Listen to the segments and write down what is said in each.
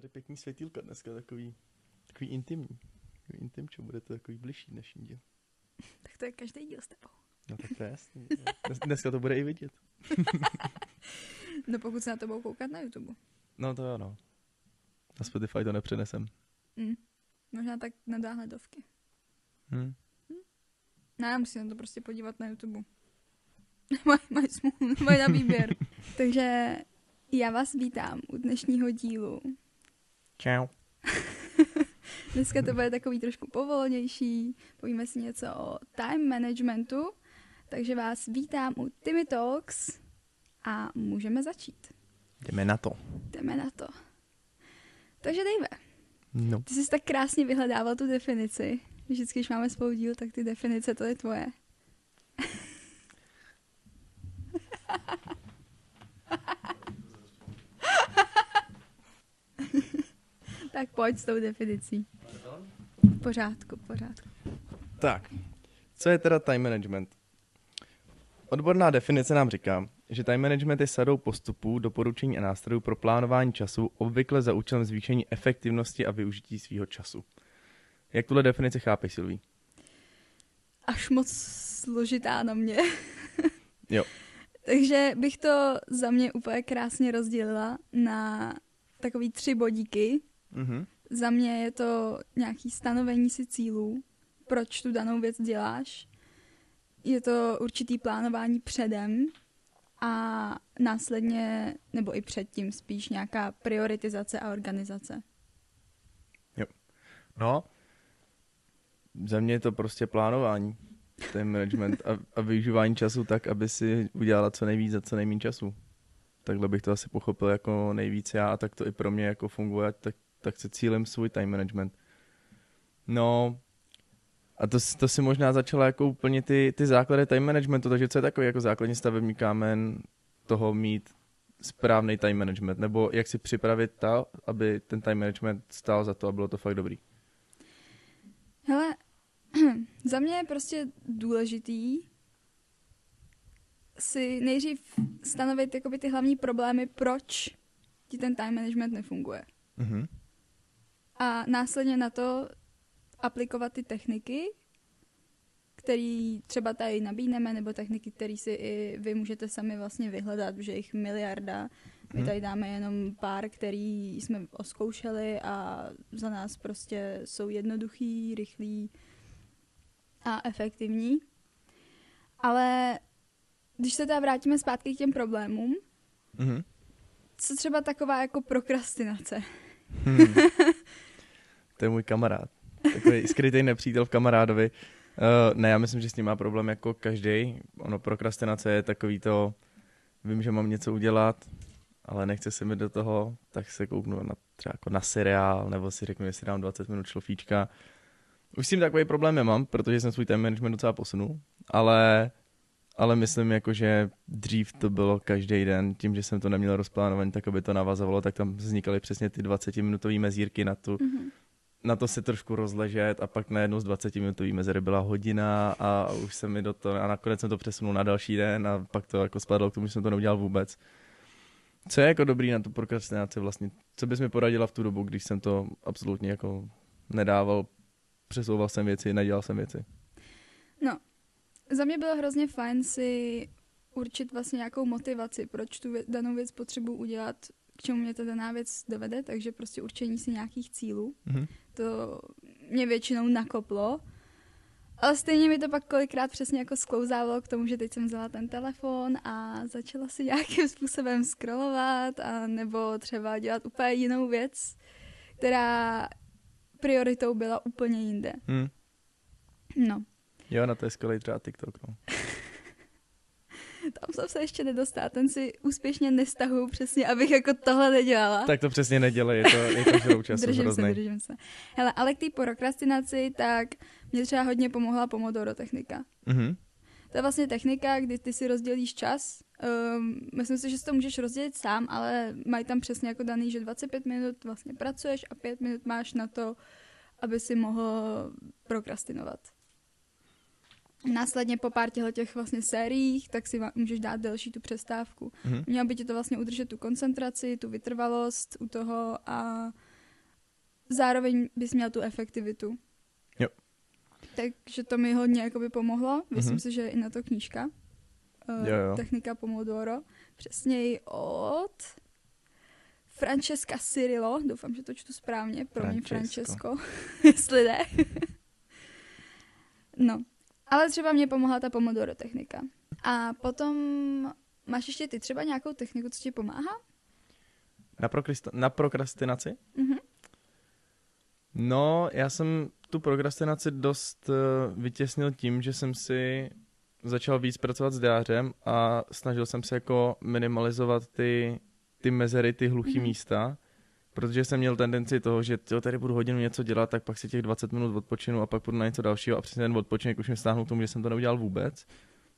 tady pěkný světýlka dneska, takový, takový intimní. Takový intimčo, bude to takový bližší dnešní díl. Tak to je každý díl s tebou. No tak to je jasný. Dnes, dneska to bude i vidět. No pokud se na to budou koukat na YouTube. No to ano. Na Spotify to nepřenesem. Mm. Možná tak na dáhledovky. Hm. Ne, musím na to prostě podívat na YouTube. Mají maj smůlu, mají na výběr. Takže já vás vítám u dnešního dílu. Čau. Dneska to bude takový trošku povolnější, povíme si něco o time managementu, takže vás vítám u Timmy Talks a můžeme začít. Jdeme na to. Jdeme na to. Takže Dave, No. ty jsi tak krásně vyhledával tu definici. Vždycky, když máme spolu díl, tak ty definice, to je tvoje. tak pojď s tou definicí. V pořádku, v pořádku. Tak, co je teda time management? Odborná definice nám říká, že time management je sadou postupů, doporučení a nástrojů pro plánování času, obvykle za účelem zvýšení efektivnosti a využití svého času. Jak tuhle definici chápeš, Silví? Až moc složitá na mě. Jo. Takže bych to za mě úplně krásně rozdělila na takový tři bodíky. Mhm. Za mě je to nějaký stanovení si cílů, proč tu danou věc děláš. Je to určitý plánování předem a následně, nebo i předtím spíš nějaká prioritizace a organizace. No, za mě je to prostě plánování, ten management a, a využívání času tak, aby si udělala co nejvíc za co nejméně času. Takhle bych to asi pochopil jako nejvíc já a tak to i pro mě jako funguje, tak, tak se cílem svůj time management. No, a to, to si možná začala jako úplně ty, ty základy time managementu, takže co je takový jako základní stavební kámen toho mít správný time management, nebo jak si připravit ta, aby ten time management stál za to a bylo to fakt dobrý. Hele, za mě je prostě důležitý si nejdřív stanovit jakoby ty hlavní problémy, proč ti ten time management nefunguje. Mhm. A následně na to aplikovat ty techniky, které třeba tady nabídneme, nebo techniky, které si i vy můžete sami vlastně vyhledat, že jich miliarda. My Mhm. tady dáme jenom pár, který jsme oskoušeli a za nás prostě jsou jednoduchý, rychlý a efektivní. Ale když se teda vrátíme zpátky k těm problémům, Mhm. co třeba taková jako prokrastinace? Hmm. to je můj kamarád. Takový skrytý nepřítel v kamarádovi. Uh, ne, já myslím, že s ním má problém jako každý. Ono prokrastinace je takový to, vím, že mám něco udělat, ale nechce se mi do toho, tak se kouknu na, třeba jako na seriál, nebo si řeknu, jestli dám 20 minut šlofíčka. Už s tím takový problém nemám, protože jsem svůj time management docela posunul, ale, ale myslím jako, že dřív to bylo každý den, tím, že jsem to neměl rozplánovaný, tak aby to navazovalo, tak tam vznikaly přesně ty 20-minutové mezírky na tu, Mhm. Na to se trošku rozležet a pak najednou z 20 minutový mezery byla hodina a už se mi do toho, a nakonec jsem to přesunul na další den a pak to jako spadlo k tomu, že jsem to neudělal vůbec. Co je jako dobrý na tu prokrastinaci vlastně? Co bys mi poradila v tu dobu, když jsem to absolutně jako nedával, přesouval jsem věci, nedělal jsem věci? No, za mě bylo hrozně fajn si určit vlastně nějakou motivaci, proč tu danou věc potřebuji udělat, k čemu mě ta daná věc dovede, takže prostě určení si nějakých cílů. Mhm. To mě většinou nakoplo. Ale stejně mi to pak kolikrát přesně jako sklouzávalo k tomu, že teď jsem vzala ten telefon a začala si nějakým způsobem scrollovat a nebo třeba dělat úplně jinou věc, která prioritou byla úplně jinde. Hm. No, Jo, na to je skvělý třeba TikTok. No. Tam jsem se ještě nedostala, ten si úspěšně nestahuju přesně, abych jako tohle nedělala. Tak to přesně nedělej, je to, je to žrou času držím hrozný. se, držím se. Hele, ale k té prokrastinaci, tak mě třeba hodně pomohla Pomodoro technika. Mhm. To je vlastně technika, kdy ty si rozdělíš čas. Um, myslím si, že si to můžeš rozdělit sám, ale mají tam přesně jako daný, že 25 minut vlastně pracuješ a 5 minut máš na to, aby si mohl prokrastinovat. Následně po pár těch vlastně sériích, tak si můžeš dát delší tu přestávku. Mhm. Mělo by ti to vlastně udržet tu koncentraci, tu vytrvalost u toho a zároveň bys měl tu efektivitu. Jo. Takže to mi hodně jakoby pomohlo. Myslím Mhm. si, že i na to knížka. eh, Jo, jo. Technika Pomodoro. Přesněji od Francesca Cirillo. Doufám, že to čtu správně. Pro mě Francesco. Francesco. Jestli jde. no. Ale třeba mě pomohla ta Pomodoro technika. A potom máš ještě ty třeba nějakou techniku, co ti pomáhá? Na, prokrist- na prokrastinaci? Mhm. No, já jsem tu prokrastinaci dost uh, vytěsnil tím, že jsem si začal víc pracovat s diářem a snažil jsem se jako minimalizovat ty, ty mezery, ty hluchý Mhm. mm-hmm. místa, protože jsem měl tendenci toho, že jo, tady budu hodinu něco dělat, tak pak si těch 20 minut odpočinu a pak půjdu na něco dalšího a přesně ten odpočinek už mě stáhnul k tomu, že jsem to neudělal vůbec.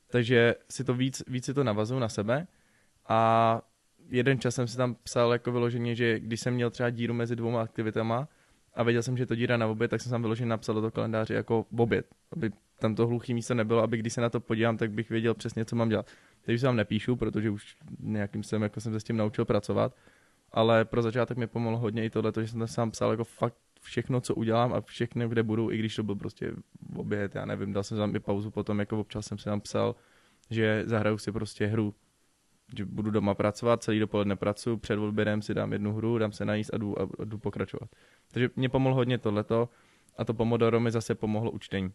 Takže si to víc, víc si to navazuju na sebe a jeden čas jsem si tam psal jako vyloženě, že když jsem měl třeba díru mezi dvouma aktivitama a věděl jsem, že to díra na oběd, tak jsem tam vyloženě napsal do toho kalendáře jako oběd, aby tam to hluchý místo nebylo, aby když se na to podívám, tak bych věděl přesně, co mám dělat. Teď už se vám nepíšu, protože už nějakým jsem, jako jsem se s tím naučil pracovat, ale pro začátek mi pomohlo hodně i tohle, že jsem sám psal jako fakt všechno, co udělám a všechno, kde budu, i když to byl prostě oběd, já nevím, dal jsem tam i pauzu potom, jako občas jsem si tam psal, že zahraju si prostě hru, že budu doma pracovat, celý dopoledne pracuji, před obědem si dám jednu hru, dám se najíst a jdu, a jdu pokračovat. Takže mě pomohlo hodně tohleto a to Pomodoro mi zase pomohlo u čtení.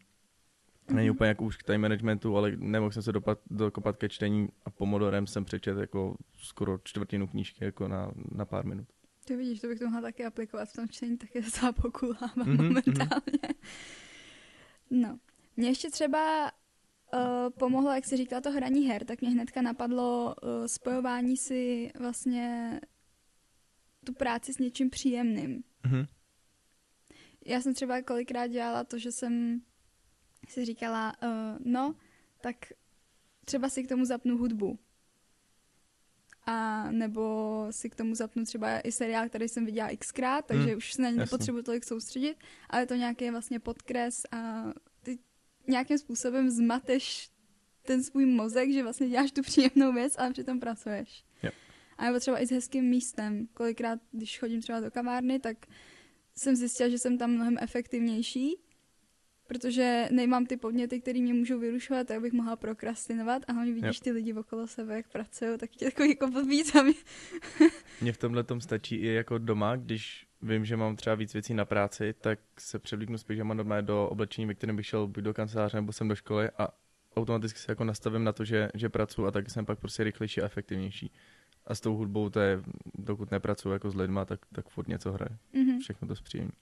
Není Mhm. úplně jako už k time managementu, ale nemohl jsem se dopat, dokopat ke čtení a Pomodorem jsem přečet jako skoro čtvrtinu knížky jako na, na pár minut. Ty vidíš, to bych to mohla taky aplikovat v tom čtení, taky docela pokulávám Mhm, momentálně. No, mě ještě třeba uh, pomohlo, jak jsi říkala, to hraní her, tak mě hnedka napadlo uh, spojování si vlastně tu práci s něčím příjemným. Mhm. Já jsem třeba kolikrát dělala to, že jsem si říkala, uh, no, tak třeba si k tomu zapnu hudbu. A nebo si k tomu zapnu třeba i seriál, který jsem viděla xkrát, takže Hmm, už se na ně nepotřebuji tolik soustředit, ale je to nějaký vlastně podkres a ty nějakým způsobem zmateš ten svůj mozek, že vlastně děláš tu příjemnou věc, ale přitom pracuješ. A nebo třeba i s hezkým místem. Kolikrát, když chodím třeba do kavárny, tak jsem zjistila, že jsem tam mnohem efektivnější, protože nemám ty podněty, které mě můžou vyrušovat, tak bych mohla prokrastinovat a hlavně vidíš ty lidi okolo sebe, jak pracují, tak tě takový jako blbý tam. Mně v tomhle tom stačí i jako doma, když vím, že mám třeba víc věcí na práci, tak se převlíknu z pyžama normálně do oblečení, ve kterém bych šel buď do kanceláře nebo jsem do školy a automaticky se jako nastavím na to, že, že pracuji a taky jsem pak prostě rychlejší a efektivnější. A s tou hudbou to je, dokud nepracuji jako s lidma, tak, tak furt něco hraje. Mhm. Všechno to zpříjemní.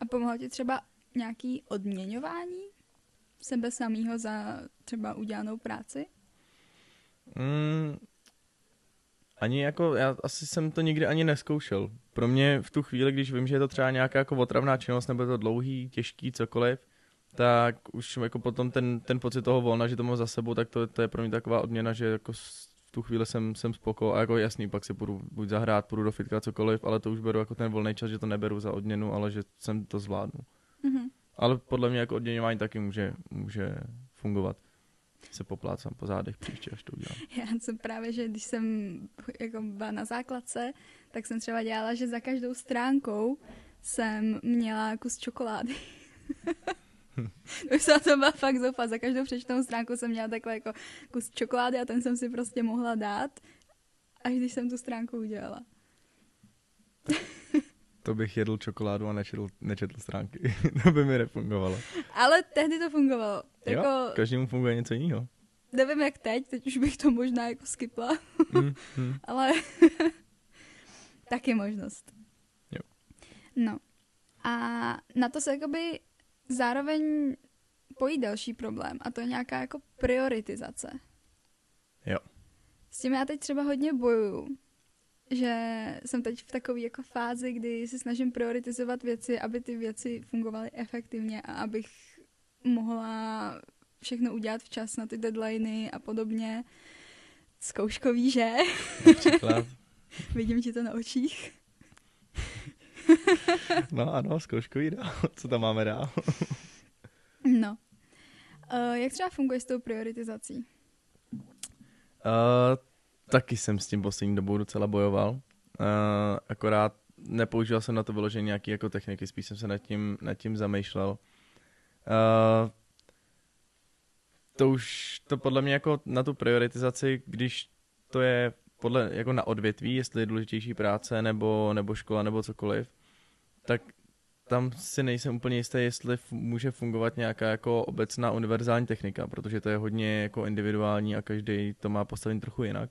A pomohlo ti třeba nějaký odměňování sebe samého za třeba udělanou práci? Mm, ani jako, já asi jsem to nikdy ani neskoušel. Pro mě v tu chvíli, když vím, že je to třeba nějaká jako otravná činnost, nebo je to dlouhý, těžký, cokoliv, tak už jako potom ten, ten pocit toho volna, že to mám za sebou, tak to, to je pro mě taková odměna, že jako v tu chvíli jsem, jsem spoko a jako jasný, pak si půjdu buď zahrát, půjdu do fitka, cokoliv, ale to už beru jako ten volný čas, že to neberu za odměnu, ale že jsem to zvládnu. Mhm. Ale podle mě jako odměňování taky může, může fungovat. Se poplácám po zádech příště, až to udělám. Já jsem právě, že když jsem jako byla na základce, tak jsem třeba dělala, že za každou stránkou jsem měla kus čokolády. Už jsem to byla fakt zoufat. Za každou přečtenou stránku jsem měla takhle jako kus čokolády a ten jsem si prostě mohla dát, až když jsem tu stránku udělala. To bych jedl čokoládu a nečetl, nečetl stránky. to by mi nefungovalo. Ale tehdy to fungovalo. Jo, Jako, každému funguje něco jiného. nevím jak teď, teď už bych to možná jako skipla, Mm, mm. ale taky možnost. Jo. No. A na to se jakoby zároveň pojí další problém a to je nějaká jako prioritizace. Jo. S tím já teď třeba hodně bojuju, že jsem teď v takové jako fázi, kdy si snažím prioritizovat věci, aby ty věci fungovaly efektivně a abych mohla všechno udělat včas na ty deadliny a podobně. Zkouškový, že? Například. Vidím ti to na očích. No ano, zkouškový dál. Co tam máme dál? No. Uh, jak třeba funguje s tou prioritizací? Uh, taky jsem s tím poslední dobou docela bojoval. Uh, akorát nepoužíval jsem na to vyložení nějaký jako techniky, spíš jsem se nad tím, nad tím zamýšlel. Uh, to už, to podle mě jako na tu prioritizaci, když to je podle, jako na odvětví, jestli je důležitější práce nebo, nebo škola nebo cokoliv, tak tam si nejsem úplně jistý, jestli může fungovat nějaká jako obecná univerzální technika, protože to je hodně jako individuální a každý to má postavení trochu jinak.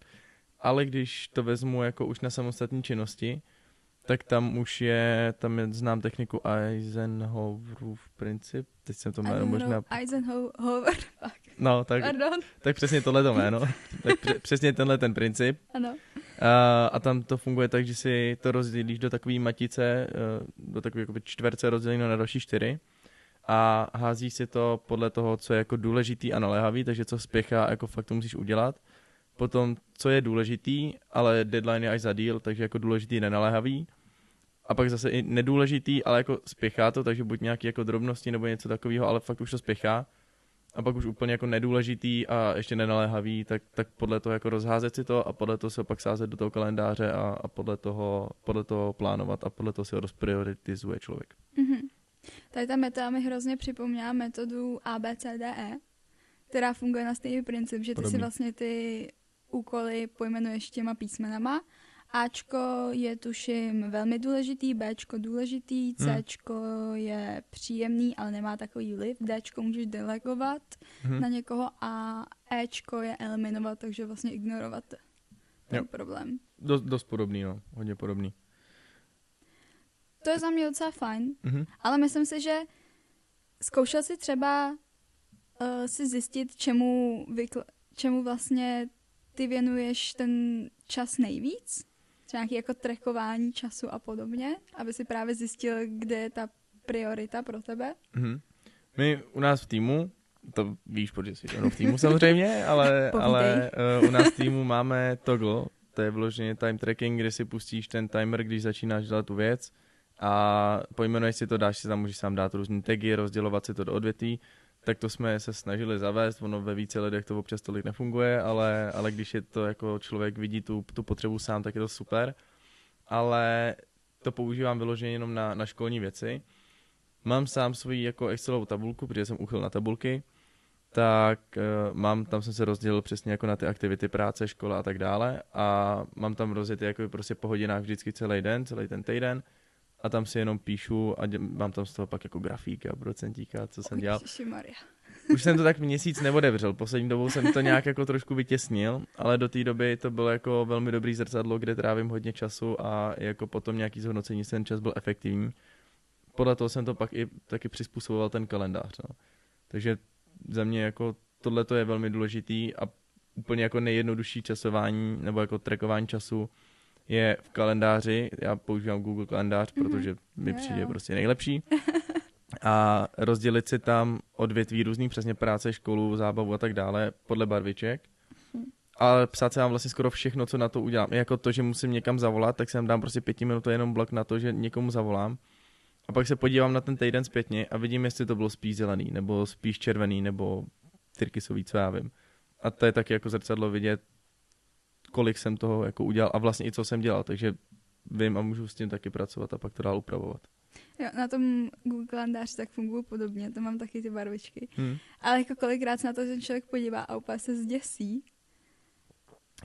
Ale když to vezmu jako už na samostatní činnosti, tak tam už je, tam je, znám techniku Eisenhowerův princip, teď jsem to jméno možná... Eisenhower, fuck. No, tak, Pardon, tak přesně tohle to jméno, tak pře- přesně tenhle ten princip. ano. A, a tam to funguje tak, že si to rozdělíš do takové matice, eh, do takové čtverce rozděleno na další čtyři a házíš si to podle toho, co je jako důležitý a naléhavý, takže co spěchá, jako fakt to musíš udělat. Potom, co je důležitý, ale deadline je až za díl, takže jako důležitý nenaléhavý. A pak zase i nedůležitý, ale jako spěchá to, takže buď nějaký jako drobnosti nebo něco takového, ale fakt už to spěchá. A pak už úplně jako nedůležitý a ještě nenaléhavý, tak, tak podle toho jako rozházet si to a podle toho se ho pak sázet do toho kalendáře a, a podle, toho, podle toho plánovat a podle toho si ho rozprioritizuje člověk. Mhm. Tady ta metoda mi hrozně připomněla metodu ABCDE, která funguje na stejný princip, že ty si Podobný. vlastně ty úkoly pojmenuješ těma písmenama. Ačko je tuším velmi důležitý, Bčko důležitý, Hmm. Cčko je příjemný, ale nemá takový vliv, Dčko můžeš delegovat Mhm. na někoho a Ečko je eliminovat, takže vlastně ignorovat ten Jo. problém. Dost, dost podobný, no. Hodně podobný. To je za mě docela fajn, Mhm. Ale myslím si, že zkoušel si třeba uh, si zjistit, čemu, vykl- čemu vlastně ty věnuješ ten čas nejvíc? Třeba nějaký jako trackování času a podobně, aby si právě zjistil, kde je ta priorita pro tebe. Mhm. My u nás v týmu, to víš, protože jsi v týmu samozřejmě, ale, ale uh, u nás v týmu máme toggle, to je vloženě time tracking, kde si pustíš ten timer, když začínáš dělat tu věc a pojmenuješ si to, dáš si tam, můžeš sám dát různý tagy, rozdělovat si to do odvětví, tak to jsme se snažili zavést, ono ve více lidech to občas tolik nefunguje, ale, ale když je to jako člověk vidí tu, tu potřebu sám, tak je to super. Ale to používám vyloženě jenom na, na školní věci. Mám sám svoji jako Excelovou tabulku, protože jsem uchyl na tabulky, tak uh, mám, tam jsem se rozdělil přesně jako na ty aktivity práce, škola a tak dále a mám tam rozjetý jako prostě po hodinách vždycky celý den, celý ten týden a tam si jenom píšu a dě, mám tam z toho pak jako grafíky a procentíka, co jsem dělal. Už jsem to tak měsíc neodevřel, poslední dobou jsem to nějak jako trošku vytěsnil, ale do té doby to bylo jako velmi dobrý zrcadlo, kde trávím hodně času a jako potom nějaký zhodnocení, ten čas byl efektivní. Podle toho jsem to pak i taky přizpůsoboval ten kalendář. No. Takže za mě jako tohle je velmi důležitý a úplně jako nejjednodušší časování nebo jako trackování času je v kalendáři. Já používám Google kalendář, Mhm. protože mi Jo, přijde jo. prostě nejlepší a rozdělit si tam odvětví různý přesně práce, školu, zábavu a tak dále podle barviček. Ale psát se vám vlastně skoro všechno, co na to udělám. I Jako to, že musím někam zavolat, tak jsem dám prostě pěti minut jenom blok na to, že někomu zavolám. A pak se podívám na ten týden zpětně a vidím, jestli to bylo spíš zelený, nebo spíš červený, nebo tyrkysový, co já vím. A to je taky jako zrcadlo vidět, kolik jsem toho jako udělal a vlastně i co jsem dělal, takže vím a můžu s tím taky pracovat a pak to dál upravovat. Jo, na tom Google kalendáři tak fungují podobně, to mám taky ty barvičky. Hmm. Ale jako kolikrát se na to ten člověk podívá a úplně se zděsí.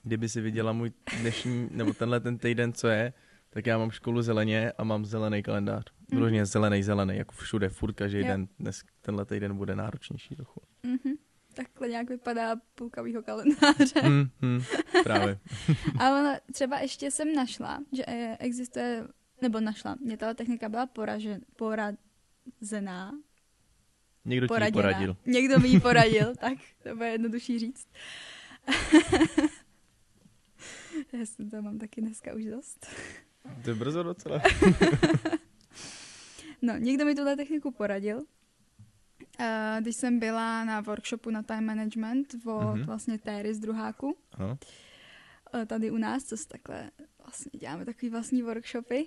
Kdyby si viděla můj dnešní, nebo tenhle ten týden, co je, tak já mám školu zeleně a mám zelený kalendář. Vyloženě zelený, zelený, jako všude, furt každý Jo. den. Dnes, tenhle týden bude náročnější trochu. Mhm. Takhle nějak vypadá půlka mýho kalendáře. Hmm, hmm, právě. Ale třeba ještě jsem našla, že eh, existuje, nebo našla, mě ta technika byla poražen, porazená. Někdo ti ji poraděná. poradil. Někdo mi ji poradil, tak to bude jednodušší říct. Já jsem to mám taky dneska už dost. To je brzo docela. No, někdo mi tuhle techniku poradil. Uh, když jsem byla na workshopu na time management od Mhm. vlastně Téry z druháku, Ano. eh, tady u nás, co se takhle vlastně děláme takový vlastní workshopy.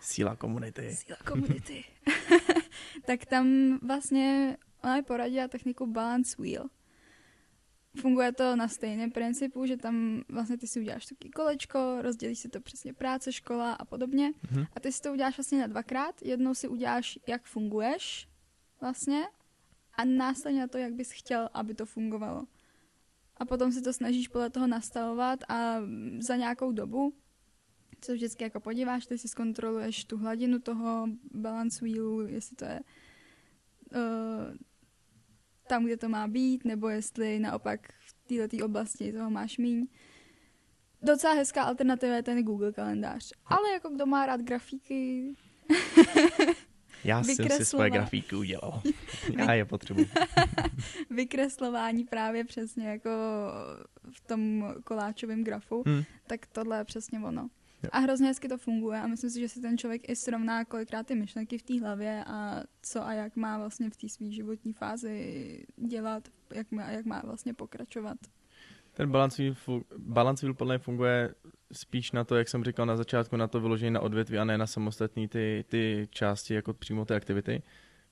Síla komunity. Síla komunity. tak tam vlastně ona mi poradila techniku balance wheel. funguje to na stejném principu, že tam vlastně ty si uděláš taky kolečko, rozdělíš si to přesně práce, škola a podobně. Mhm. A ty si to uděláš vlastně na dvakrát. Jednou si uděláš, jak funguješ vlastně a následně na to, jak bys chtěl, aby to fungovalo. A potom si to snažíš podle toho nastavovat a za nějakou dobu se vždycky jako podíváš, ty si zkontroluješ tu hladinu toho balance wheelu, jestli to je uh, tam, kde to má být, nebo jestli naopak v této oblasti toho máš míň. Docela hezká alternativa je ten Google kalendář. Ale jako kdo má rád grafiky, Já jsem si svoje grafíky udělal. Já je potřebuji. vykreslování právě přesně jako v tom koláčovém grafu, Hm. tak tohle je přesně ono. Jo. A hrozně hezky to funguje a myslím si, že si ten člověk i srovná kolikrát ty myšlenky v té hlavě a co a jak má vlastně v té své životní fázi dělat, jak má, jak má vlastně pokračovat. Ten balance wheel podle mě funguje spíš na to, jak jsem říkal na začátku, na to vyložení na odvětví a ne na samostatné ty, ty části, jako přímo ty aktivity.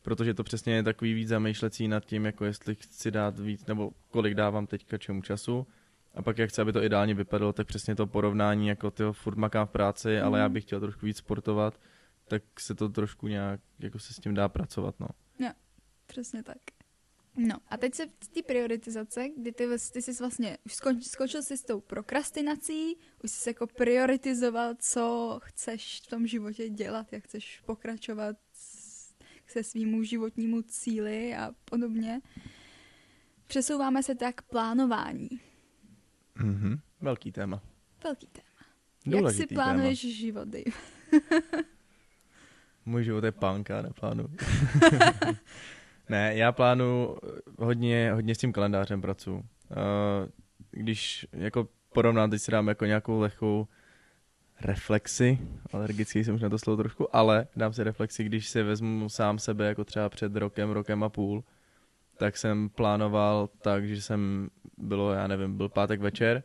Protože to přesně je takový víc zamýšlecí nad tím, jako jestli chci dát víc, nebo kolik dávám teďka čemu času. A pak jak chci, aby to ideálně vypadalo, tak přesně to porovnání, jako ty furt makám v práci, ale já Mhm. bych chtěl trošku víc sportovat, tak se to trošku nějak, jako se s tím dá pracovat, no. Přesně tak. No a teď se v té prioritizace, kdy ty, ty jsi vlastně, už skoč, skočil jsi s tou prokrastinací, už jsi jako prioritizoval, co chceš v tom životě dělat, jak chceš pokračovat se svýmu životnímu cíli a podobně. Přesouváme se tak k plánování. Mhm. Velký téma. Velký téma. Jak Důležitý si plánuješ život, Dave? Můj život je punk, já neplánuju. ne, já plánuju hodně, hodně s tím kalendářem pracuji. Uh, když jako porovnám, teď si dám jako nějakou lehkou reflexi, alergický jsem už na to slovo trošku, ale dám si reflexi, když si vezmu sám sebe jako třeba před rokem, rokem a půl, tak jsem plánoval tak, že jsem, bylo, já nevím, byl pátek večer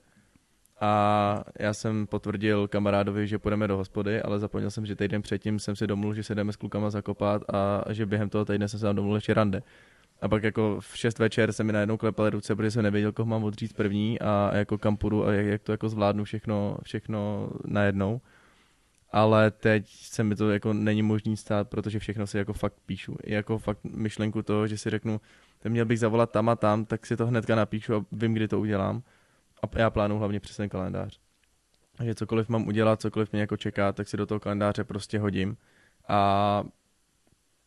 a já jsem potvrdil kamarádovi, že půjdeme do hospody, ale zapomněl jsem, že týden předtím jsem si domluvil, že se jdeme s klukama zakopat a že během toho týdne jsem se tam domluvil ještě rande. A pak jako v 6 večer se mi najednou klepaly ruce, protože jsem nevěděl, koho mám odříct první a jako kam půjdu a jak, jak to jako zvládnu všechno, všechno najednou. Ale teď se mi to jako není možný stát, protože všechno si jako fakt píšu. I jako fakt myšlenku toho, že si řeknu, měl bych zavolat tam a tam, tak si to hnedka napíšu a vím, kdy to udělám. A já plánuju hlavně přes ten kalendář. Že cokoliv mám udělat, cokoliv mě jako čeká, tak si do toho kalendáře prostě hodím. A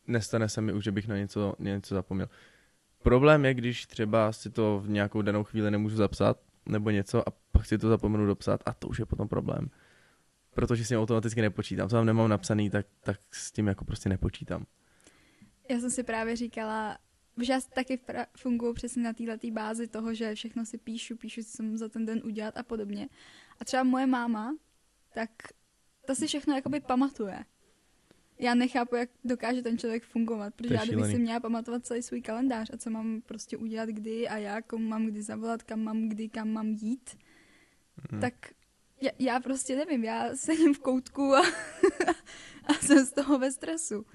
nestane se mi už, že bych na něco, něco zapomněl. Problém je, když třeba si to v nějakou danou chvíli nemůžu zapsat, nebo něco, a pak si to zapomenu dopsat, a to už je potom problém. Protože s tím automaticky nepočítám. Co tam nemám napsaný, tak, tak s tím jako prostě nepočítám. Já jsem si právě říkala, že já taky pra- funguji přesně na této bázi toho, že všechno si píšu, píšu, co jsem za ten den udělat a podobně. A třeba moje máma, tak ta si všechno jakoby pamatuje. Já nechápu, jak dokáže ten člověk fungovat, protože já kdybych šílený. si měla pamatovat celý svůj kalendář a co mám prostě udělat kdy a jak, komu mám kdy zavolat, kam mám kdy, kam mám jít, Hmm. tak já, já prostě nevím, já sedím v koutku a, a jsem z toho ve stresu.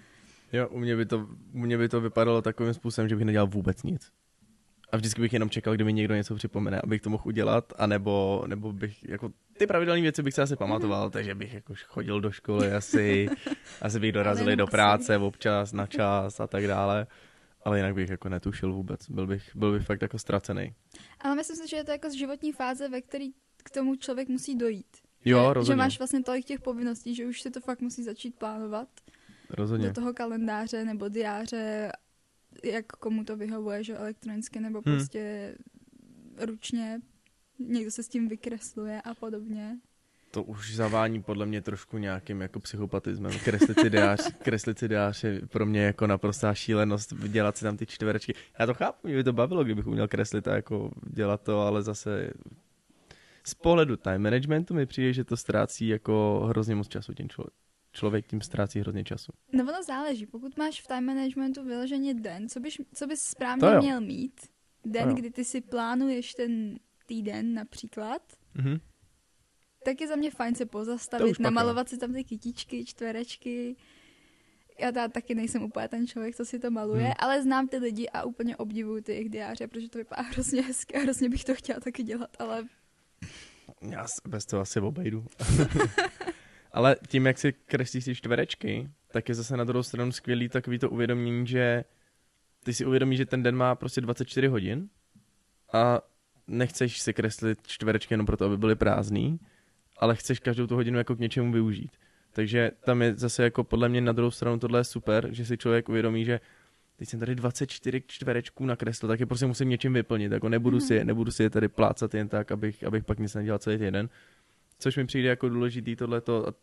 Jo, u mě, by to, u mě by to vypadalo takovým způsobem, že bych nedělal vůbec nic. A vždycky bych jenom čekal, kdy mi někdo něco připomene, abych to mohl udělat, anebo, nebo bych, jako ty pravidelné věci bych se asi pamatoval, takže bych jako chodil do školy asi, asi bych dorazil do práce občas, na čas a tak dále. Ale jinak bych jako netušil vůbec, byl bych, byl bych fakt jako ztracený. Ale myslím si, že je to jako životní fáze, ve který k tomu člověk musí dojít. Jo, že, že rozhodně, máš vlastně tolik těch povinností, že už se to fakt musí začít plánovat rozhodně. do toho kalendáře nebo diáře, jak komu to vyhovuje, že elektronicky nebo Hmm. prostě ručně. Někdo se s tím vykresluje a podobně. To už zavání podle mě trošku nějakým jako psychopatismem. Kreslit si diář, kreslit si diář je pro mě jako naprostá šílenost, dělat si tam ty čtverečky. Já to chápu, mě by to bavilo, kdybych uměl kreslit a jako dělat to, ale zase z pohledu time managementu mi přijde, že to ztrácí jako hrozně moc času tím člověk. Člověk tím ztrácí hrozně času. No ono záleží, pokud máš v time managementu vyloženě den, co bys, co bys správně měl mít, den, kdy ty si plánuješ ten týden například, Mhm. tak je za mě fajn se pozastavit, namalovat si tam ty kytičky, čtverečky. já teda taky nejsem úplně ten člověk, co si to maluje, hmm. ale znám ty lidi a úplně obdivuju ty jejich diáře, protože to vypadá hrozně hezky a hrozně bych to chtěla taky dělat, ale... Já bez toho asi obejdu. ale tím, jak si kreslíš ty čtverečky, tak je zase na druhou stranu skvělý takový to uvědomění, že ty si uvědomíš, že ten den má prostě 24 hodin a nechceš si kreslit čtverečky jenom proto, aby byly prázdný, ale chceš každou tu hodinu jako k něčemu využít. Takže tam je zase jako podle mě na druhou stranu tohle je super, že si člověk uvědomí, že teď jsem tady 24 čtverečků nakreslil, tak je prostě musím něčím vyplnit, jako nebudu si, mhm. nebudu si je tady plácat jen tak, abych, abych pak nic nedělal celý týden. Což mi přijde jako důležitý tohleto a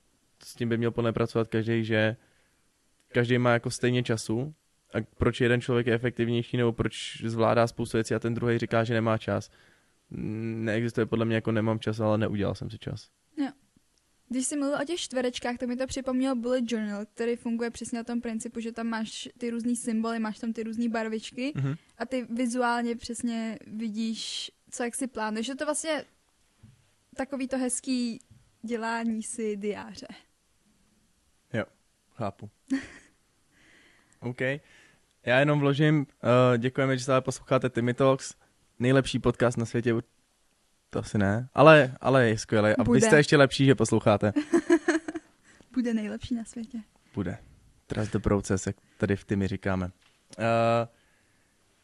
s tím by měl plně pracovat každý, že každý má jako stejně času a proč jeden člověk je efektivnější nebo proč zvládá spoustu věcí a ten druhý říká, že nemá čas. Neexistuje podle mě jako nemám čas, ale neudělal jsem si čas. Jo. Když jsi mluvil o těch čtverečkách, to mi to připomnělo bullet journal, který funguje přesně na tom principu, že tam máš ty různé symboly, máš tam ty různé barvičky mm-hmm. a ty vizuálně přesně vidíš, co jak si plánuješ. Je to vlastně takový to hezký dělání si diáře. Jo, chápu. OK. Já jenom vložím, uh, děkujeme, že stále posloucháte Timmy Talks, nejlepší podcast na světě, to asi ne, ale, ale je skvělé. A Bude. vy jste ještě lepší, že posloucháte. Bude nejlepší na světě. Bude. Trust the process, jak tady v Timmy říkáme. Uh,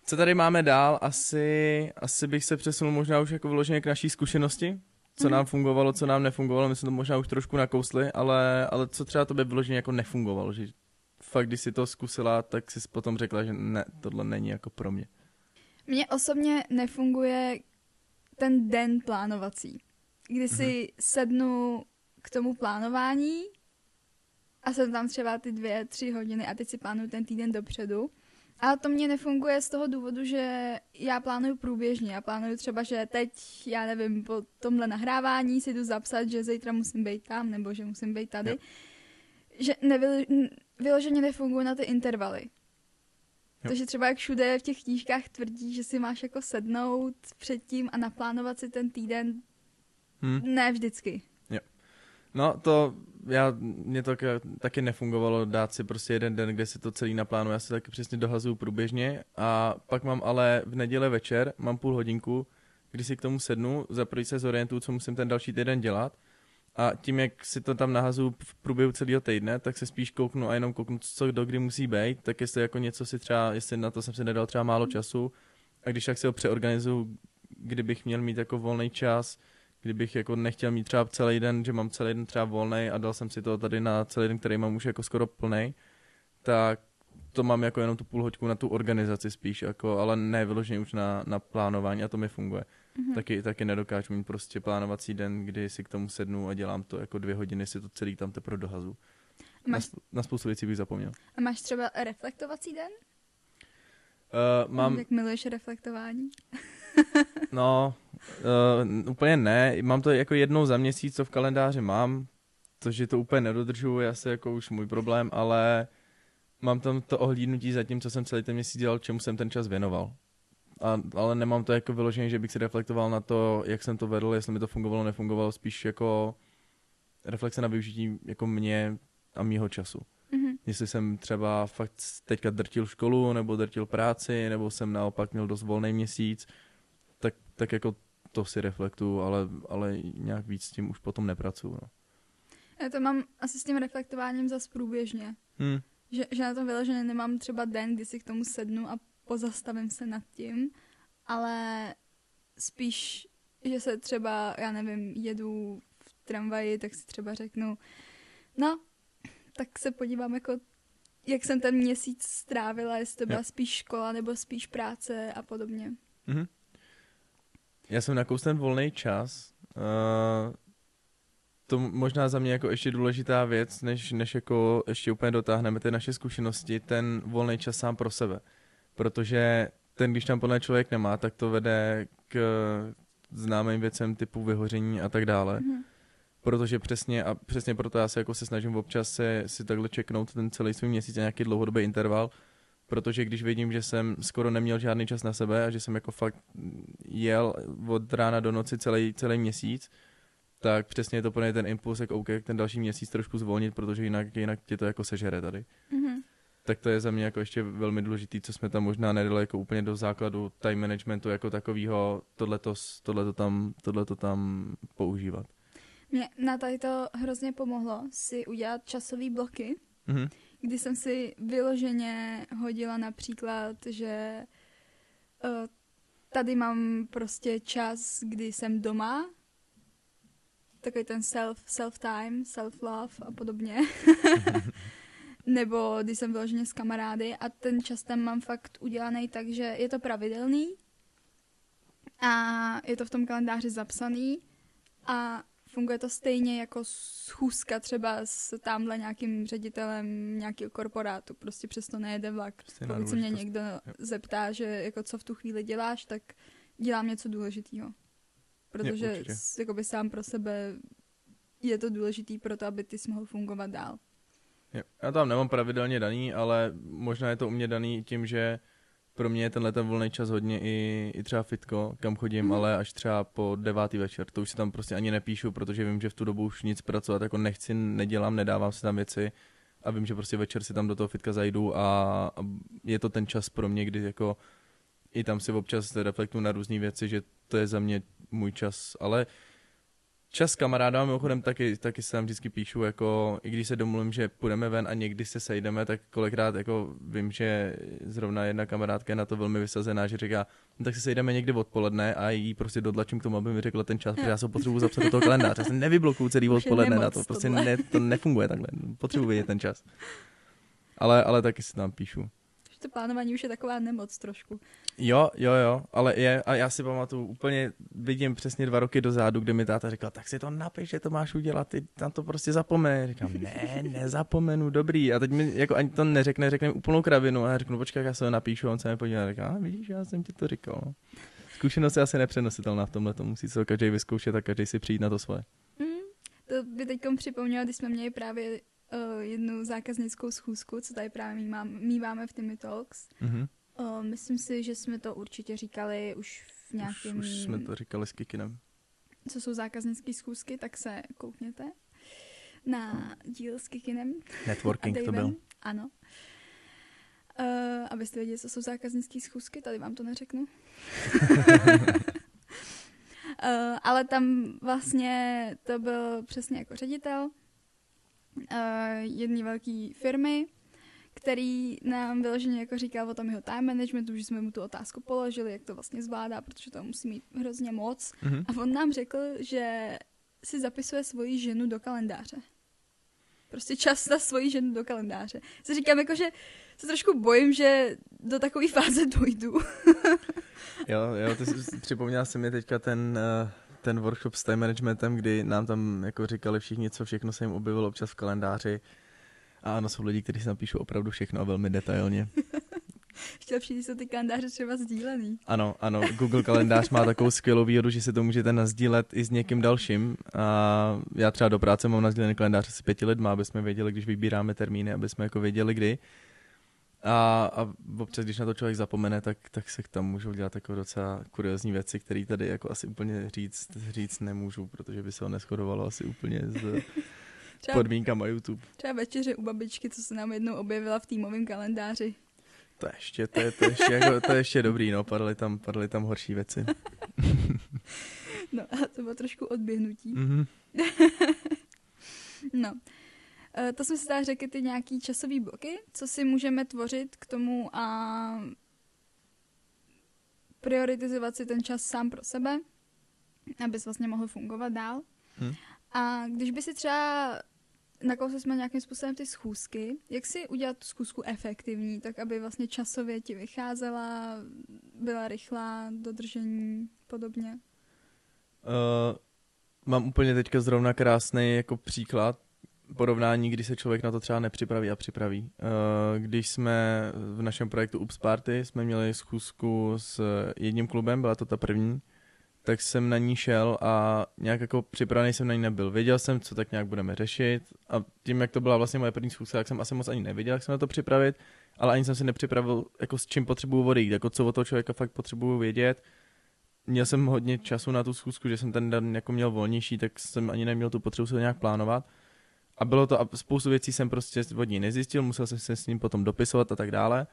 co tady máme dál? Asi, asi bych se přesunul možná už jako vloženě k naší zkušenosti. Co mm-hmm. nám fungovalo, co nám nefungovalo, my jsme to možná už trošku nakousli, ale, ale co třeba to by vyloženě jako nefungovalo, že fakt, když si to zkusila, tak si potom řekla, že ne, tohle není jako pro mě. Mně osobně nefunguje ten den plánovací, kdy si mm-hmm. sednu k tomu plánování a jsem tam třeba ty dvě, tři hodiny a teď si plánuju ten týden dopředu. Ale to mě nefunguje z toho důvodu, že já plánuju průběžně. Já plánuju třeba, že teď, já nevím, po tomhle nahrávání si jdu zapsat, že zítra musím být tam, nebo že musím být tady. Jo. Že nevyl, vyloženě nefungují na ty intervaly. Jo. Takže třeba jak všude v těch knížkách tvrdí, že si máš jako sednout předtím a naplánovat si ten týden, hmm. ne vždycky. No to, já, mě to taky nefungovalo dát si prostě jeden den, kde si to celý naplánuju, já si taky přesně dohazuju průběžně. A pak mám ale v neděli večer, mám půl hodinku, kdy si k tomu sednu, za se zorientuju, co musím ten další týden dělat. A tím, jak si to tam nahazu v průběhu celého týdne, tak se spíš kouknu a jenom kouknu, co do kdy musí být, tak jestli jako něco si třeba, jestli na to jsem si nedal třeba málo času, a když tak si ho přeorganizuju, kdybych měl mít jako volný čas, kdybych jako nechtěl mít třeba celý den, že mám celý den třeba volný a dal jsem si to tady na celý den, který mám už jako skoro plný, tak to mám jako jenom tu půl hoďku na tu organizaci spíš, jako, ale ne vyloženě už na, na plánování a to mi funguje. Mm-hmm. Taky, taky nedokážu mít prostě plánovací den, kdy si k tomu sednu a dělám to jako dvě hodiny, si to celý tam teprve dohazu. Máš... Na, na spoustu věcí bych zapomněl. A máš třeba reflektovací den? Uh, mám... Jak miluješ reflektování? no, uh, úplně ne. Mám to jako jednou za měsíc, co v kalendáři mám, což je to úplně nedodržuju, je asi jako už můj problém, ale mám tam to ohlídnutí za tím, co jsem celý ten měsíc dělal, čemu jsem ten čas věnoval a, ale nemám to jako vyloženě, že bych si reflektoval na to, jak jsem to vedl, jestli mi to fungovalo, nefungovalo, spíš jako reflexe na využití jako mě a mýho času. Mm-hmm. Jestli jsem třeba fakt teďka drtil školu, nebo drtil práci, nebo jsem naopak měl dost volný měsíc, tak, tak jako to si reflektuju, ale, ale nějak víc s tím už potom nepracuju. No. Já to mám asi s tím reflektováním zase průběžně. Hmm. Že, že na tom vyloženě nemám třeba den, kdy si k tomu sednu a pozastavím se nad tím, ale spíš, že se třeba, já nevím, jedu v tramvaji, tak si třeba řeknu, no, tak se podívám jako, jak jsem ten měsíc strávila, jestli to byla spíš škola nebo spíš práce a podobně. Mm-hmm. Já jsem nakous ten volný čas. Uh, to možná za mě jako ještě důležitá věc, než, než jako ještě úplně dotáhneme ty naše zkušenosti, ten volný čas sám pro sebe protože ten, když tam podle člověk nemá, tak to vede k známým věcem typu vyhoření a tak dále. Mm-hmm. Protože přesně, a přesně proto já se jako se snažím občas se, si takhle čeknout ten celý svůj měsíc nějaký dlouhodobý interval, protože když vidím, že jsem skoro neměl žádný čas na sebe a že jsem jako fakt jel od rána do noci celý, celý měsíc, tak přesně je to pro ten impuls, jak OK, ten další měsíc trošku zvolnit, protože jinak, jinak tě to jako sežere tady. Mm-hmm. tak to je za mě jako ještě velmi důležitý, co jsme tam možná nedali jako úplně do základu time managementu jako takového, tohleto, tohleto, tam, tohleto tam používat. Mě na tady to hrozně pomohlo si udělat časové bloky, Mhm. Kdy jsem si vyloženě hodila například, že uh, tady mám prostě čas, kdy jsem doma, takový ten self, self-time, self-love a podobně. Nebo když jsem vyloženě s kamarády a ten čas tam mám fakt udělaný tak, že je to pravidelný a je to v tom kalendáři zapsaný a funguje to stejně jako schůzka třeba s tamhle nějakým ředitelem nějakého korporátu. Prostě přesto nejede vlak. Stejná Pokud se mě někdo Jo. zeptá, že jako co v tu chvíli děláš, tak dělám něco důležitého. Protože s- jakoby sám pro sebe je to důležitý pro to, aby ty jsi mohl fungovat dál. Já tam nemám pravidelně daný, ale možná je to u mě daný tím, že pro mě je tenhle ten volný čas hodně i, i třeba fitko, kam chodím, Mhm. ale až třeba po devátý večer. To už si tam prostě ani nepíšu, protože vím, že v tu dobu už nic pracovat jako nechci, nedělám, nedávám si tam věci a vím, že prostě večer si tam do toho fitka zajdu a, a je to ten čas pro mě, kdy jako i tam si občas reflektuju na různé věci, že to je za mě můj čas, ale Čas s kamarádama mimochodem taky, taky se tam vždycky píšu, jako i když se domluvím, že půjdeme ven a někdy se sejdeme, tak kolikrát jako vím, že zrovna jedna kamarádka je na to velmi vysazená, že říká, no, tak se sejdeme někdy odpoledne a jí prostě dodlačím k tomu, aby mi řekla ten čas, protože já se potřebuji zapsat do toho kalendáře. Já se nevyblokuju celý odpoledne na to, prostě ne, to nefunguje takhle, potřebuji vědět ten čas. Ale, ale taky si tam píšu. Že to plánování už je taková nemoc trošku. Jo, jo, jo, ale je, a já si pamatuju, úplně vidím přesně dva roky dozadu, kdy mi táta říkal, tak si to napiš, že to máš udělat, ty tam to prostě zapomeň. Říkám, ne, nezapomenu, dobrý. A teď mi jako ani to neřekne, řekne mi úplnou kravinu a já řeknu, počkej, já se to napíšu, a on se mi podívá a říká, a vidíš, já jsem ti to říkal. no." Zkušenost je asi nepřenositelná v tomhle, to musí se každý vyzkoušet a každý si přijít na to svoje. Mm, to by teď připomnělo, když jsme měli právě uh, jednu zákaznickou schůzku, co tady právě mívám, míváme v Timmy Talks. Mhm. Uh, myslím si, že jsme to určitě říkali už v Už, nějakém... už jsme to říkali s Kikinem. co jsou zákaznické schůzky, tak se koukněte na díl s Kikinem Networking to byl. Ano. Uh, abyste věděli, co jsou zákaznické schůzky, tady vám to neřeknu. uh, ale tam vlastně to byl přesně jako ředitel jedné velké firmy, který nám vyloženě jako říkal o tom jeho time managementu, že jsme mu tu otázku položili, jak to vlastně zvládá, protože to musí mít hrozně moc. Mhm. A on nám řekl, že si zapisuje svoji ženu do kalendáře. Prostě čas na svoji ženu do kalendáře. Si říkám, jako, že se trošku bojím, že do takové fáze dojdu. Jo, jo, ty jsi, připomněla se mi teďka ten, eh, ten workshop s time managementem, kdy nám tam jako říkali všichni, co všechno se jim objevilo občas v kalendáři. A ano, jsou lidi, kteří si napíšou opravdu všechno a velmi detailně. Ještě lepší, když jsou ty kalendáře třeba sdílený. Ano, ano, Google kalendář má takovou skvělou výhodu, že si to můžete nazdílet i s někým dalším. A já třeba do práce mám nazdílený kalendář s pěti lidma, aby jsme věděli, když vybíráme termíny, aby jsme jako věděli, kdy. A, a občas, když na to člověk zapomene, tak, tak se tam můžou dělat jako docela kuriozní věci, které tady jako asi úplně říct, říct nemůžu, protože by se ho neschodovalo asi úplně s Třeba, podmínkama YouTube. třeba večeře u babičky, co se nám jednou objevila v týmovém kalendáři. To je ještě, to je, to je ještě, jako, to je ještě dobrý, no, padaly tam, padaly tam horší věci. No a to bylo trošku odběhnutí. Mhm. No. Eh, To jsme si tady řekli ty nějaký časový bloky, co si můžeme tvořit k tomu a prioritizovat si ten čas sám pro sebe, abys vlastně mohl fungovat dál. Hm. A když by si třeba nakousli jsme nějakým způsobem ty schůzky, jak si udělat tu schůzku efektivní, tak aby vlastně časově ti vycházela, byla rychlá, dodržení, podobně. Uh, mám úplně teďka zrovna krásný jako příklad porovnání, kdy se člověk na to třeba nepřipraví a připraví. Uh, když jsme v našem projektu Ups Party jsme měli schůzku s jedním klubem, byla to ta první, tak jsem na ní šel a nějak jako připravený jsem na ní nebyl. Věděl jsem, co tak nějak budeme řešit a tím, jak to byla vlastně moje první schůzka, tak jsem asi moc ani nevěděl, jak se na to připravit, ale ani jsem si nepřipravil, jako s čím potřebuju odejít, jako co od toho člověka fakt potřebuju vědět. Měl jsem hodně času na tu schůzku, že jsem ten den jako měl volnější, tak jsem ani neměl tu potřebu se to nějak plánovat. A bylo to, a spoustu věcí jsem prostě od ní nezjistil, musel jsem se s ním potom dopisovat a tak dále.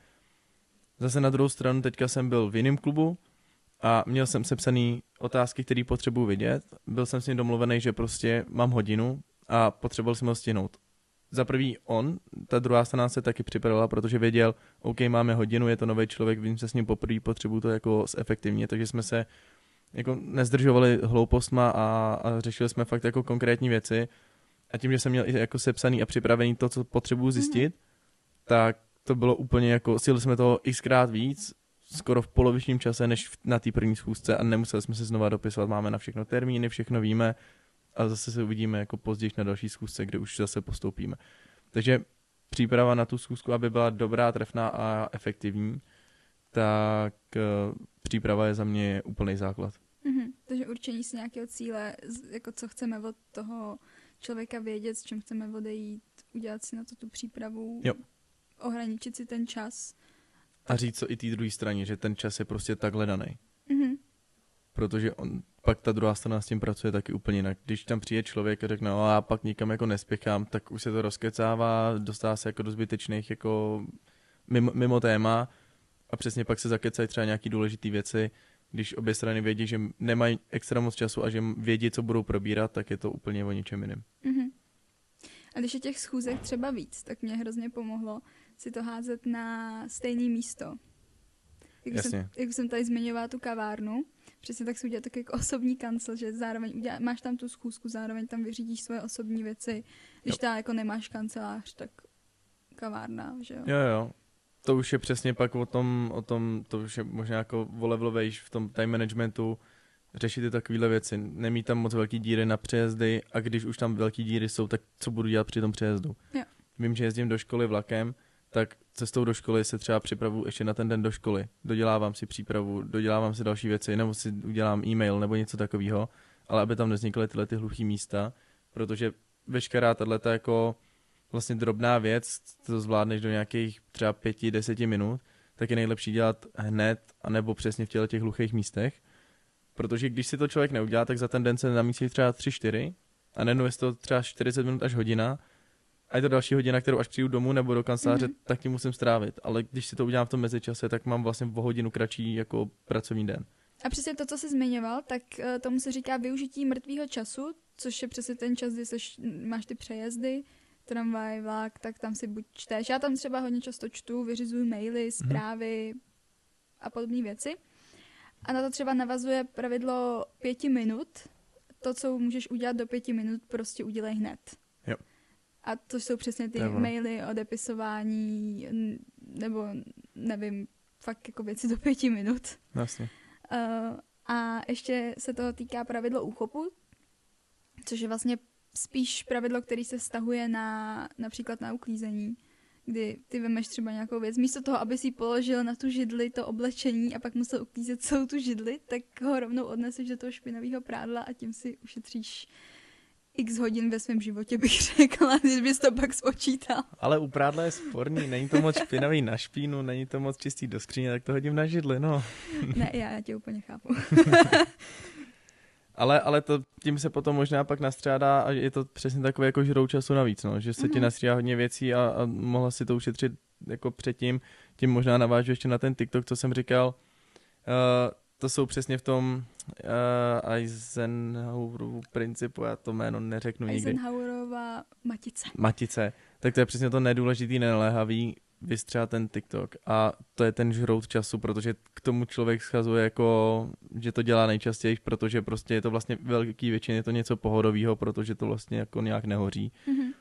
Zase na druhou stranu teďka jsem byl v jiném klubu a měl jsem sepsaný otázky, které potřebuji vidět. Byl jsem s ním domluvený, že prostě mám hodinu a potřeboval jsem ho stihnout. Za prvý on, ta druhá strana se taky připravila, protože věděl, OK, máme hodinu, je to nový člověk, vím se s ním poprvé, potřebuju to jako zefektivně, takže jsme se jako nezdržovali hloupostma a, a řešili jsme fakt jako konkrétní věci. A tím, že jsem měl i jako sepsaný a připravený to, co potřebuju zjistit, mm-hmm. tak to bylo úplně jako, sili jsme to xkrát víc, skoro v polovičním čase, než na té první schůzce a nemuseli jsme se znova dopisovat, máme na všechno termíny, všechno víme a zase se uvidíme jako později na další schůzce, kde už zase postoupíme. Takže příprava na tu schůzku, aby byla dobrá, trefná a efektivní, tak uh, příprava je za mě úplný základ. Mm-hmm. Takže určení si nějakého cíle, jako co chceme od toho člověka vědět, s čím chceme odejít, udělat si na to tu přípravu, jo. ohraničit si ten čas. A říct co i té druhé straně, že ten čas je prostě takhle daný. Mm-hmm. Protože on, pak ta druhá strana s tím pracuje taky úplně jinak. Když tam přijde člověk a řekne, no a pak nikam jako nespěchám, tak už se to rozkecává, dostává se jako do zbytečných jako mimo, mimo téma a přesně pak se zakecají třeba nějaký důležité věci, když obě strany vědí, že nemají extra moc času a že vědí, co budou probírat, tak je to úplně o ničem jiném. Mm-hmm. A když je těch schůzek třeba víc, tak mě hrozně pomohlo si to házet na stejné místo. Jak Jasně. jsem, jak jsem tady zmiňovala tu kavárnu, přesně tak si udělat tak jako osobní kancel, že zároveň udělá, máš tam tu schůzku, zároveň tam vyřídíš svoje osobní věci. Když ta jako nemáš kancelář, tak kavárna, že jo? Jo, jo. To už je přesně pak o tom, o tom to už je možná jako volevlovejš v tom time managementu, řešit ty takovéhle věci. Nemí tam moc velký díry na přejezdy a když už tam velký díry jsou, tak co budu dělat při tom přejezdu? Jo. Vím, že jezdím do školy vlakem, tak cestou do školy se třeba připravu ještě na ten den do školy. Dodělávám si přípravu, dodělávám si další věci, nebo si udělám e-mail nebo něco takového, ale aby tam nevznikly tyhle ty hluchý místa, protože veškerá tato jako vlastně drobná věc, to zvládneš do nějakých třeba pěti, deseti minut, tak je nejlepší dělat hned, anebo přesně v těle těch hluchých místech, protože když si to člověk neudělá, tak za ten den se namístí třeba 3-4 a nenuje to třeba 40 minut až hodina a je to další hodina, kterou až přijdu domů nebo do kanceláře, mm-hmm. tak tím musím strávit. Ale když si to udělám v tom mezičase, tak mám vlastně o hodinu kratší jako pracovní den. A přesně to, co jsi zmiňoval, tak uh, tomu se říká využití mrtvého času, což je přesně ten čas, kdy seš, máš ty přejezdy, tramvaj, vlak, tak tam si buď čteš. Já tam třeba hodně často čtu, vyřizuju maily, mhm. zprávy mm-hmm. a podobné věci. A na to třeba navazuje pravidlo pěti minut. To, co můžeš udělat do pěti minut, prostě udělej hned. Jo. A to jsou přesně ty Nebo. maily, odepisování, nebo nevím, fakt jako věci do pěti minut. Vlastně. Uh, a ještě se toho týká pravidlo úchopu, což je vlastně spíš pravidlo, který se vztahuje na například na uklízení, kdy ty vemeš třeba nějakou věc, místo toho, aby si položil na tu židli to oblečení a pak musel uklízet celou tu židli, tak ho rovnou odneseš do toho špinavého prádla a tím si ušetříš x hodin ve svém životě, bych řekla, když bys to pak spočítal. Ale u prádla je sporný, není to moc špinavý na špínu, není to moc čistý do skříně, tak to hodím na židli, no. ne, já, já tě úplně chápu. ale, ale to tím se potom možná pak nastřádá a je to přesně takové jako žrou času navíc, no, že se mm-hmm. ti mhm. nastřídá hodně věcí a, a mohla si to ušetřit jako předtím, tím možná navážu ještě na ten TikTok, co jsem říkal, uh, to jsou přesně v tom uh, Eisenhowerovu principu, já to jméno neřeknu nikdy. Eisenhowerova matice. Matice. Tak to je přesně to nedůležitý, nenaléhavý, vystřát ten TikTok a to je ten žrout času, protože k tomu člověk schazuje jako, že to dělá nejčastěji, protože prostě je to vlastně velký většině je to něco pohodového, protože to vlastně jako nějak nehoří. Mm-hmm.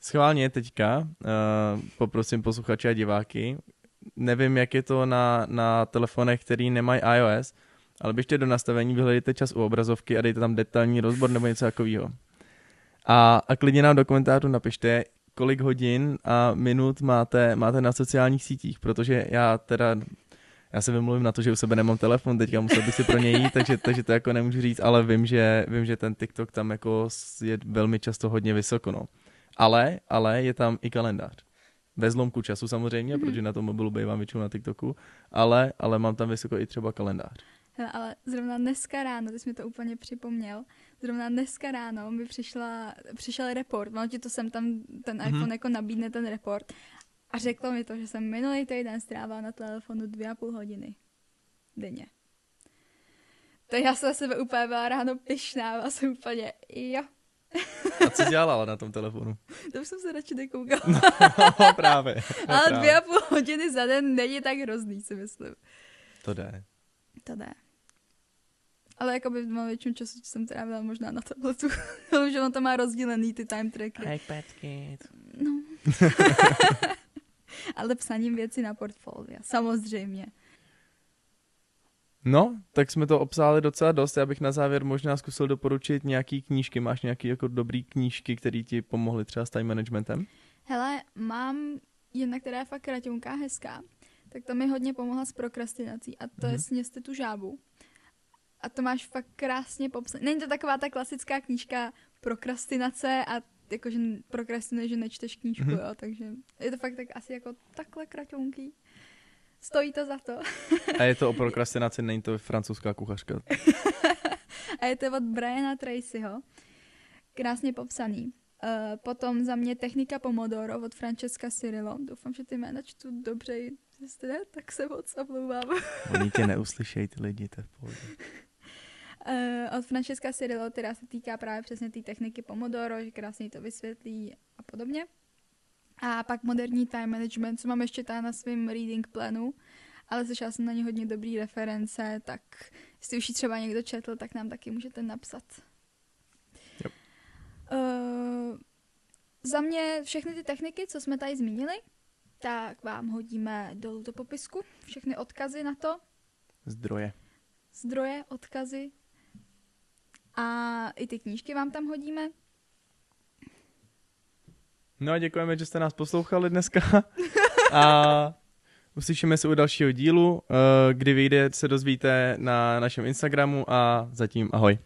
Schválně teďka uh, poprosím posluchače a diváky, nevím, jak je to na, na telefonech, který nemají iOS, ale běžte do nastavení, vyhledejte čas u obrazovky a dejte tam detailní rozbor nebo něco takového. A, a klidně nám do komentářů napište, kolik hodin a minut máte, máte na sociálních sítích, protože já teda já se vymluvím na to, že u sebe nemám telefon, teďka musel bych si pro něj jít, takže, takže to jako nemůžu říct, ale vím, že, vím, že ten TikTok tam jako je velmi často hodně vysoko, no. Ale, ale je tam i kalendář. Ve zlomku času samozřejmě, mm-hmm. protože na tom mobilu bývám většinou na TikToku, ale, ale mám tam vysoko i třeba kalendář. Hele, ale zrovna dneska ráno, ty jsi mi to úplně připomněl, zrovna dneska ráno mi přišla, přišel report, ono ti to sem tam ten Mhm. iPhone jako nabídne ten report a řeklo mi to, že jsem minulý týden strávila na telefonu dvě a půl hodiny denně. To já jsem sebe úplně byla ráno pyšná, byla jsem úplně, jo, A co dělala na tom telefonu? to jsem se radši nekoukala. No, právě. No, Ale právě. dvě a půl hodiny za den není tak hrozný, si myslím. To jde. To jde. Ale jakoby mám většinu času, co jsem trávila možná na tabletu. že on to má rozdílený ty time trackery. iPad Kid. No. Ale psaním věci na portfolio, samozřejmě. No, tak jsme to obsáli docela dost. Já bych na závěr možná zkusil doporučit nějaký knížky. Máš nějaký jako dobrý knížky, které ti pomohly třeba s time managementem? Hele, mám jedna, která je fakt kraťunká, hezká, tak to mi hodně pomohla s prokrastinací a to mm-hmm. je Mhm. Sněste tu žábu. A to máš fakt krásně popsané. Není to taková ta klasická knížka prokrastinace a jakože prokrastinuješ, že nečteš knížku, Mhm. mm-hmm. jo, takže je to fakt tak asi jako takhle kratunký. Stojí to za to. A je to o prokrastinaci, není to francouzská kuchařka. A je to od Briana Tracyho. Krásně popsaný. Uh, potom za mě Technika Pomodoro od Francesca Cirillo. Doufám, že ty jména čtu dobře. Jestli ne, tak se moc omlouvám. Oni tě neuslyšejí, ty lidi, to je v pohodě. Uh, od Francesca Cirillo, která se týká právě přesně té techniky Pomodoro, že krásně to vysvětlí a podobně. A pak moderní time management, co mám ještě tady na svém reading plánu, ale slyšela jsem na ně hodně dobrý reference, tak jestli už ji třeba někdo četl, tak nám taky můžete napsat. Yep. Uh, za mě všechny ty techniky, co jsme tady zmínili, tak vám hodíme dolů do popisku. Všechny odkazy na to, Zdroje. zdroje, odkazy a i ty knížky vám tam hodíme. No a děkujeme, že jste nás poslouchali dneska. A uslyšíme se u dalšího dílu, eh, kdy vyjde, se dozvíte na našem Instagramu a zatím ahoj.